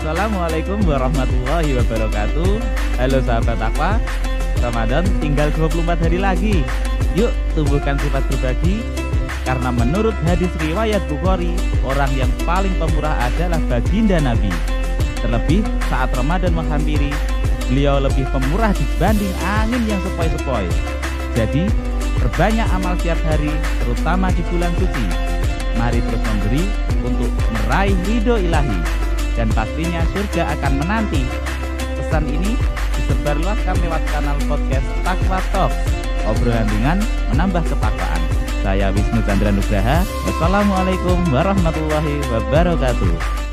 Assalamualaikum warahmatullahi wabarakatuh. Halo sahabat takwa Ramadan tinggal 24 hari lagi. Yuk tumbuhkan sifat berbagi Karena menurut hadis riwayat Bukhari Orang yang paling pemurah adalah baginda Nabi. Terlebih saat Ramadan menghampiri Beliau lebih pemurah dibanding angin yang sepoi-sepoi. Jadi perbanyak amal setiap hari Terutama di bulan suci. Mari terus memberi untuk meraih ridho ilahi dan pastinya surga akan menanti. Pesan ini disebarluaskan lewat kanal podcast Takwa Talk. Obrolan ringan menambah ketakwaan. Saya Wisnu Chandra Nugraha. Wassalamualaikum warahmatullahi wabarakatuh.